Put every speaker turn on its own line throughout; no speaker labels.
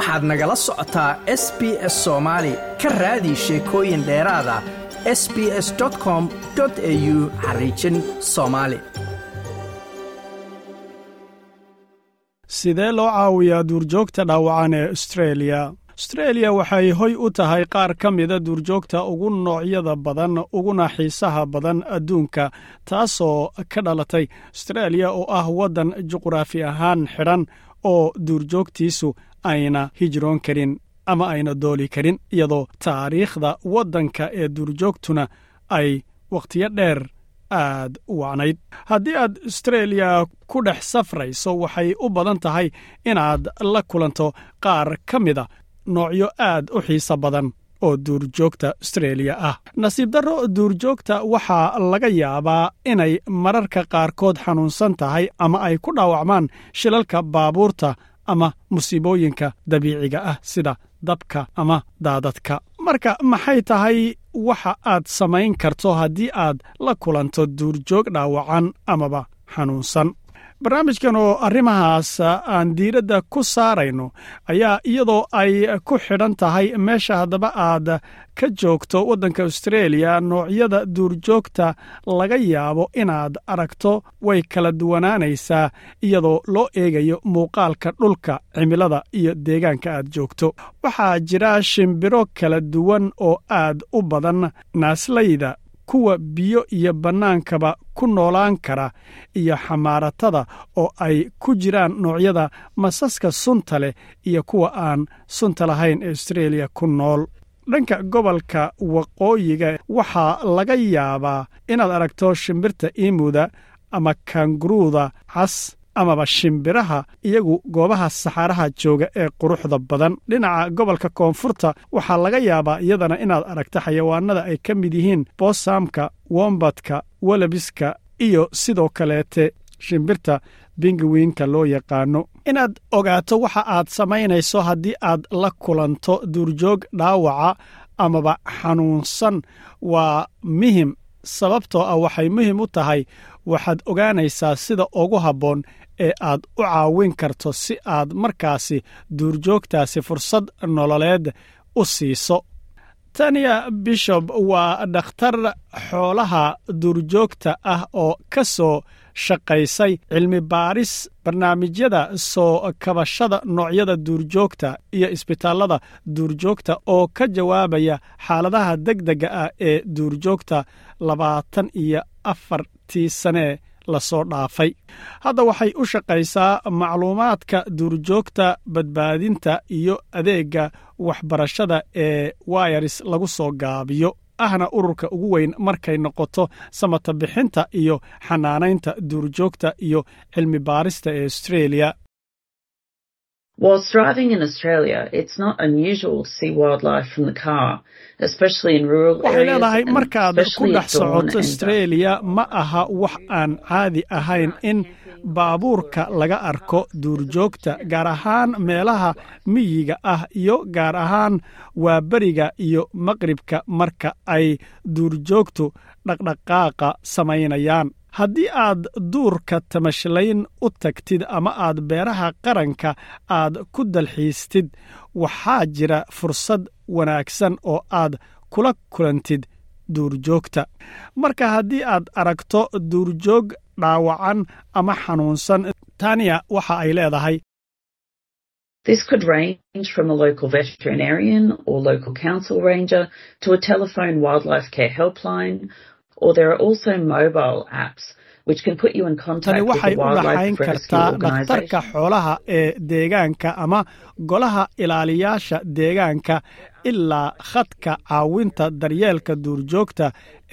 waxaad nagala socotaa s b s soomaali ka raadi sheekooyin dheeraada s b s com au xariijin soomaali
sidee loo caawiyaa duurjoogta dhaawacan ee astreeliya astreeliya waxay hoy u tahay qaar ka mida duurjoogta ugu noocyada badan uguna xiisaha badan adduunka taasoo ka dhalatay astreeliya oo ah waddan juqraafi ahaan xidhan oo duurjoogtiisu ayna hijroon karin ama ayna dooli karin iyadoo taariikhda waddanka ee duurjoogtuna ay wakhtiyo dheer aad u wacnayd. Haddii aad astreeliya ku dhex safrayso waxay u badan tahay inaad la kulanto qaar ka mida noocyo aad u xiiso badan oo duurjoogta astreeliya ah. Nasiib darro duurjoogta waxaa laga yaabaa inay mararka qaarkood xanuunsan tahay ama ay ku dhaawacmaan shilalka baabuurta ama musiibooyinka dabiiciga ah sida dabka ama daadadka. Marka maxay tahay waxa aad samayn karto haddii aad la kulanto duurjoog dhaawacan amaba xanuunsan barnaamijkan oo arrimahaas aan diiradda ku saarayno ayaa iyadoo ay ku xidhan tahay meesha haddaba aad ka joogto waddanka astreeliya noocyada duurjoogta laga yaabo inaad aragto way kala duwanaanaysaa iyadoo loo eegayo muuqaalka dhulka cimilada iyo deegaanka aad joogto. Waxaa jira shimbiro kala duwan oo aad u badan naaslayda kuwa biyo iyo bannaankaba ku noolaan kara iyo xamaaratada oo ay ku jiraan noocyada masaska sunta leh iyo kuwa aan sunta lahayn ee astreeliya ku nool. Dhanka gobolka waqooyiga waxaa laga yaabaa inaad aragto shimbirta iimuda ama kanguruuda cas amaba shimbiraha iyagu goobaha saxaaraha jooga ee quruxda badan. Dhinaca gobolka koonfurta waxaa laga yaabaa iyadana inaad aragto xayawaanada ay ka mid yihiin boosaamka wombatka walabiska iyo sidoo kaleete shimbirta bingawiinka loo yaqaano. Inaad ogaato waxa aad samaynayso haddii aad la kulanto duurjoog dhaawaca amaba xanuunsan waa muhiim sababtoo ah waxay muhiim u tahay waxaad ogaanaysaa sida ugu habboon ee aad u caawin karto si aad markaasi duurjoogtaasi fursad nololeed u siiso. Tania bishob waa dhakhtar xoolaha duurjoogta ah oo ka soo shaqaysay cilmi baaris barnaamijyada soo kabashada noocyada duurjoogta iyo isbitaallada duurjoogta oo ka jawaabaya xaaladaha degdega ah ee duurjoogta labaatan iyo afartii sanee la soo dhaafay. Hadda waxay u shaqaysaa macluumaadka duurjoogta badbaadinta iyo adeegga waxbarashada ee wayars lagu soo gaabiyo ahna ururka ugu weyn markay noqoto samata bixinta iyo xanaanaynta duurjoogta iyo cilmi baarista ee astreeliya
Whilst driving in Australia, it's not unusual to see wildlife from the car, especially in rural
waxay leedahay markaad ku dhex socoto astreeliya ma aha wax aan caadi ahayn in baabuurka laga arko duurjoogta gaar ahaan meelaha miyiga ah iyo gaar ahaan waaberiga iyo maqribka marka ay duurjoogtu dhaqdhaqaaqa samaynayaan. Haddii aad duurka tamashlayn u tagtid ama aad beeraha qaranka aad ku dalxiistid waxaa jira fursad wanaagsan oo aad kula kulantid duurjoogta. Marka haddii aad aragto duurjoog dhaawacan ama xanuunsan. Taniya waxa ay leedahay.
This could range from a local veterinarian or local council ranger to a telephone wildlife care helpline, or there are also mobile apps
tani waxay u dhaxayn kartaa dhakhtarka xoolaha ee deegaanka ama golaha ilaaliyaasha deegaanka ilaa khadka caawinta daryeelka duurjoogta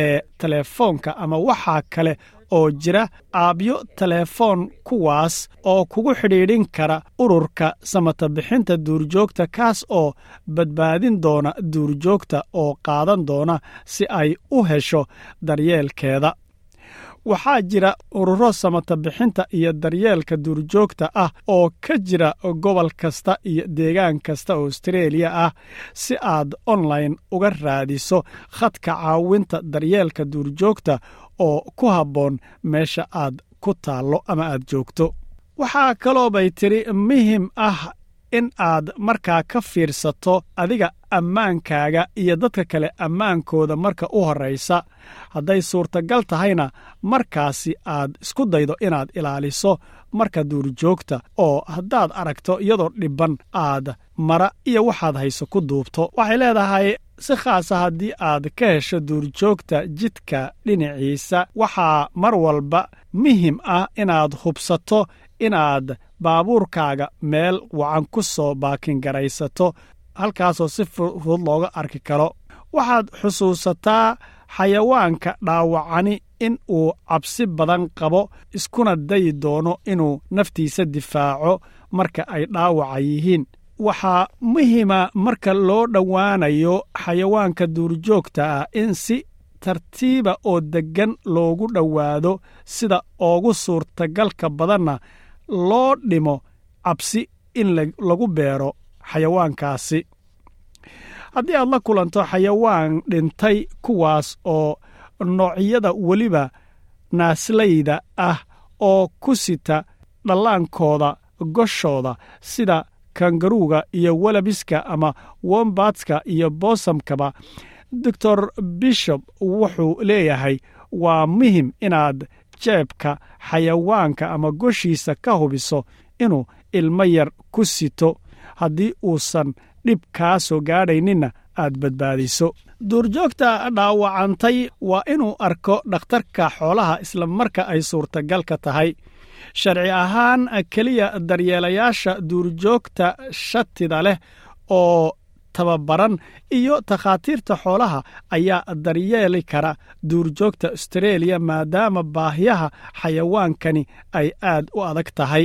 ee telefoonka ama waxaa kale oo jira aabyo telefoon kuwaas oo kugu xidhiidhin kara ururka samata bixinta duurjoogta kaas oo badbaadin doona duurjoogta oo qaadan doona si ay u hesho daryeelkeeda waxaa jira ururo samata bixinta iyo daryeelka duurjoogta ah oo ka jira gobol kasta iyo deegaan kasta oo astreeliya ah si aad online uga raadiso khadka caawinta daryeelka duurjoogta oo ku habboon meesha aad ku taallo ama aad joogto. Waxaa kaloo bay tidhi muhiim ah in aad markaa ka fiirsato adiga ammaankaaga iyo dadka kale ammaankooda marka u horraysa. Hadday suurtagal tahayna markaasi aad isku daydo inaad ilaaliso marka duurjoogta oo haddaad aragto iyadoo dhibban aad mara iyo waxaad hayso ku duubto. Waxay leedahay si khaasa haddii aad ka hesho duurjoogta jidka dhinaciisa waxaa mar walba muhiim ah inaad hubsato inaad baabuurkaaga meel wacan ku soo baakingaraysato halkaasoo si fudud looga arki karo. Waxaad xusuusataa xayawaanka dhaawacani in uu cabsi badan qabo iskuna dayi doono inuu naftiisa difaaco marka ay dhaawaca yihiin. Waxaa muhima marka loo dhowaanayo xayawaanka duurjoogta ah in si tartiiba oo deggan loogu dhowaado sida oogu suurtagalka badanna loo dhimo cabsi in lagu beero xayawaankaasi. Haddii aad la kulanto xayawaan dhintay kuwaas oo noocyada weliba naaslayda ah oo ku sita dhallaankooda goshooda sida kangaruuga iyo walabiska ama wombatska iyo boosamkaba doctor bishop wuxuu leeyahay waa muhiim inaad jeebka xayawaanka ama goshiisa ka hubiso inuu ilmo yar ku sito haddii uusan dhib kaa soo gaadhayninna aad badbaadiso. Duurjoogta dhaawacantay waa inuu arko dhakhtarka xoolaha isla marka ay suurtagalka tahay. Sharci ahaan keliya daryeelayaasha duurjoogta shatida leh oo tababaran iyo takhaatiirta xoolaha ayaa daryeeli kara duurjoogta astareeliya maadaama baahiyaha xayawaankani ay aad u adag tahay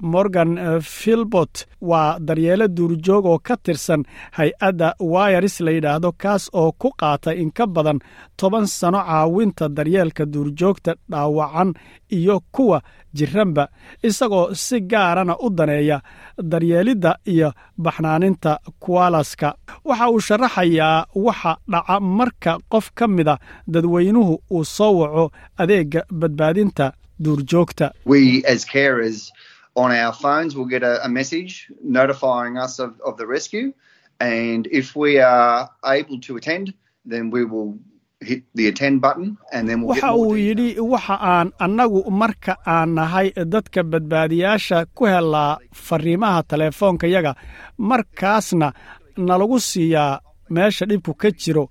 morgan filbot waa daryeelo duurjoog oo ka tirsan hay'adda wairis la yidhaahdo kaas oo ku qaatay in ka badan toban sano caawinta daryeelka duurjoogta dhaawacan iyo kuwa jiranba isagoo si gaarana u daneeya daryeelidda iyo baxnaaninta kuwalaska. Waxa uu sharaxayaa waxa dhaca marka qof ka mida dadweynuhu uu soo waco adeegga badbaadinta duurjoogta
on our phones, we'll get a, a message notifying us of, of the rescue. And if we are able to attend, then we will hit the attend button and then we'll
waxa uu yidhi waxa aan annagu marka aan nahay dadka badbaadiyaasha ku helaa fariimaha teleefoonkayaga markaasna nalagu siiyaa meesha dhibku ka jiro.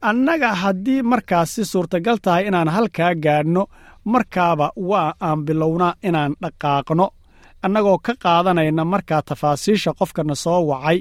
Annaga haddii markaasi suurtagal tahay inaan halkaa gaadhno markaaba waa aan bilownaa inaan dhaqaaqno annagoo ka qaadanayna markaa tafaasiisha qofkana soo wacay.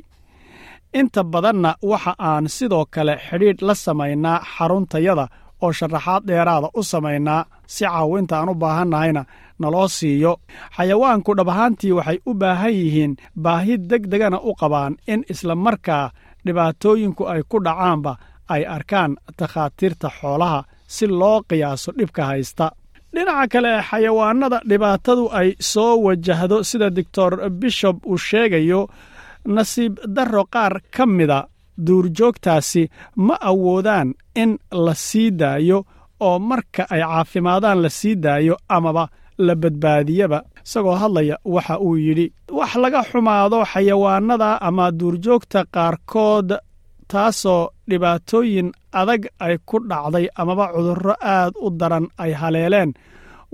Inta badanna waxa aan sidoo kale xidhiidh la samaynaa xaruntayada oo sharaxaad dheeraada u samaynaa si caawinta aan u baahannahayna naloo siiyo. Xayawaanku dhab ahaantii waxay u baahan yihiin baahi deg degana u qabaan in isla markaa dhibaatooyinku ay ku dhacaanba ay arkaan takhaatiirta xoolaha si loo qiyaaso dhibka haysta dhinaca kale xayawaanada dhibaatadu ay soo wajahdo sida doctor bishop uu sheegayo nasiib darro qaar ka mida duurjoogtaasi ma awoodaan in la sii daayo oo marka ay caafimaadaan la sii daayo amaba la badbaadiyaba isagoo hadlaya waxa uu yidhi wax laga xumaado xayawaanada ama duurjoogta qaarkood taasoo dhibaatooyin adag ay ku dhacday amaba cudurro aad u daran ay haleeleen.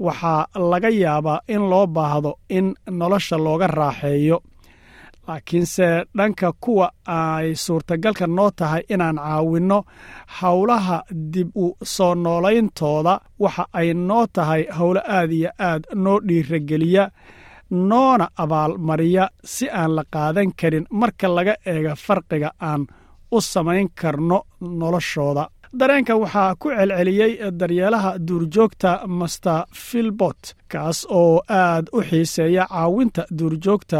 Waxaa laga yaabaa in loo baahdo in nolosha looga raaxeeyo. Laakiinse dhanka kuwa ay suurtagalka noo tahay inaan caawinno howlaha dib u soo noolayntooda waxa ay noo tahay howlo aad iyo aad noo dhiirageliya noona abaalmariya si aan la qaadan karin marka laga eega farqiga aan u samayn karno noloshooda dareenka waxaa ku celceliyey daryeelaha duurjoogta master filbot kaas oo aad u xiiseeya caawinta duurjoogta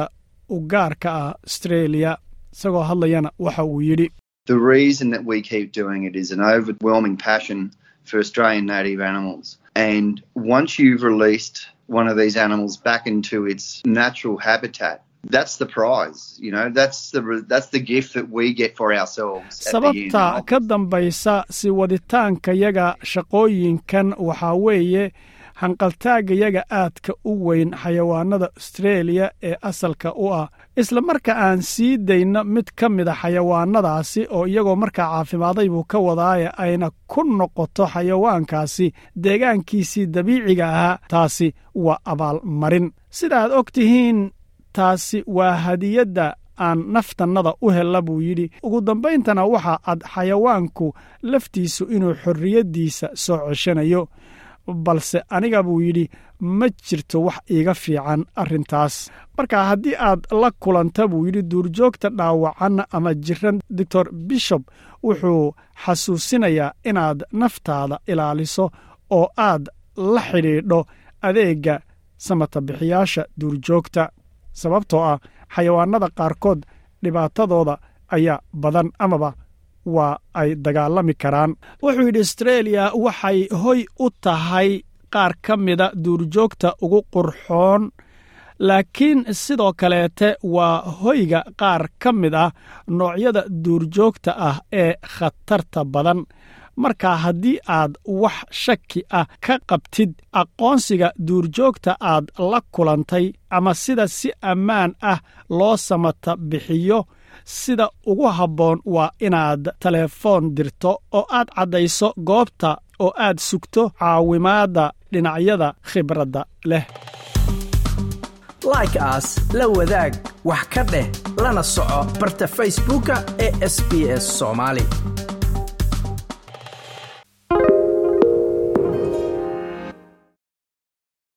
u gaarka ah astreeliya isagoo hadlayana waxa uu yidhi
The reason that we keep doing it is an overwhelming passion for Australian native animals. And once you've released one of these animals back into its natural habitat, that's the prize, you know, that's the that's the gift that we get for ourselves.
sababta ka dambaysa si waditaankayaga shaqooyinkan waxaa weeye hanqaltaagayaga aadka u weyn xayawaanada astreeliya ee asalka u ah isla marka aan sii dayno mid ka mida xayawaanadaasi oo iyagoo markaa caafimaaday buu ka wadaaye ayna ku noqoto xayawaankaasi deegaankiisii dabiiciga ahaa taasi waa abaalmarin sidaaad og tihiin taasi waa hadiyadda aan naftannada u hella buu yidhi. Ugu dambayntana waxa ad xayawaanku laftiisu inuu xorriyaddiisa soo ceshanayo balse aniga buu yidhi ma jirto wax iiga fiican arrintaas. Marka haddii aad la kulanta buu yidhi duurjoogta dhaawacan ama jiran doctor bishop wuxuu xasuusinayaa inaad naftaada ilaaliso oo aad la xidhiidho adeegga samatabixiyaasha duurjoogta sababtoo ah xayawaanada qaarkood dhibaatadooda ayaa badan amaba waa ay dagaalami karaan. Wuxuu yidhi astreeliya waxay hoy u tahay qaar ka mida duurjoogta ugu qurxoon laakiin sidoo kaleete waa hoyga qaar ka mid ah noocyada duurjoogta ah ee khatarta badan marka haddii aad wax shaki ah ka qabtid aqoonsiga duurjoogta aad la kulantay ama sida si ammaan ah loo samata bixiyo sida ugu habboon waa inaad telefoon dirto oo aad caddayso goobta oo aad sugto caawimaadda dhinacyada khibradda leh.
Like aas la wadaag wax ka dheh lana soco barta facebooka ee sb s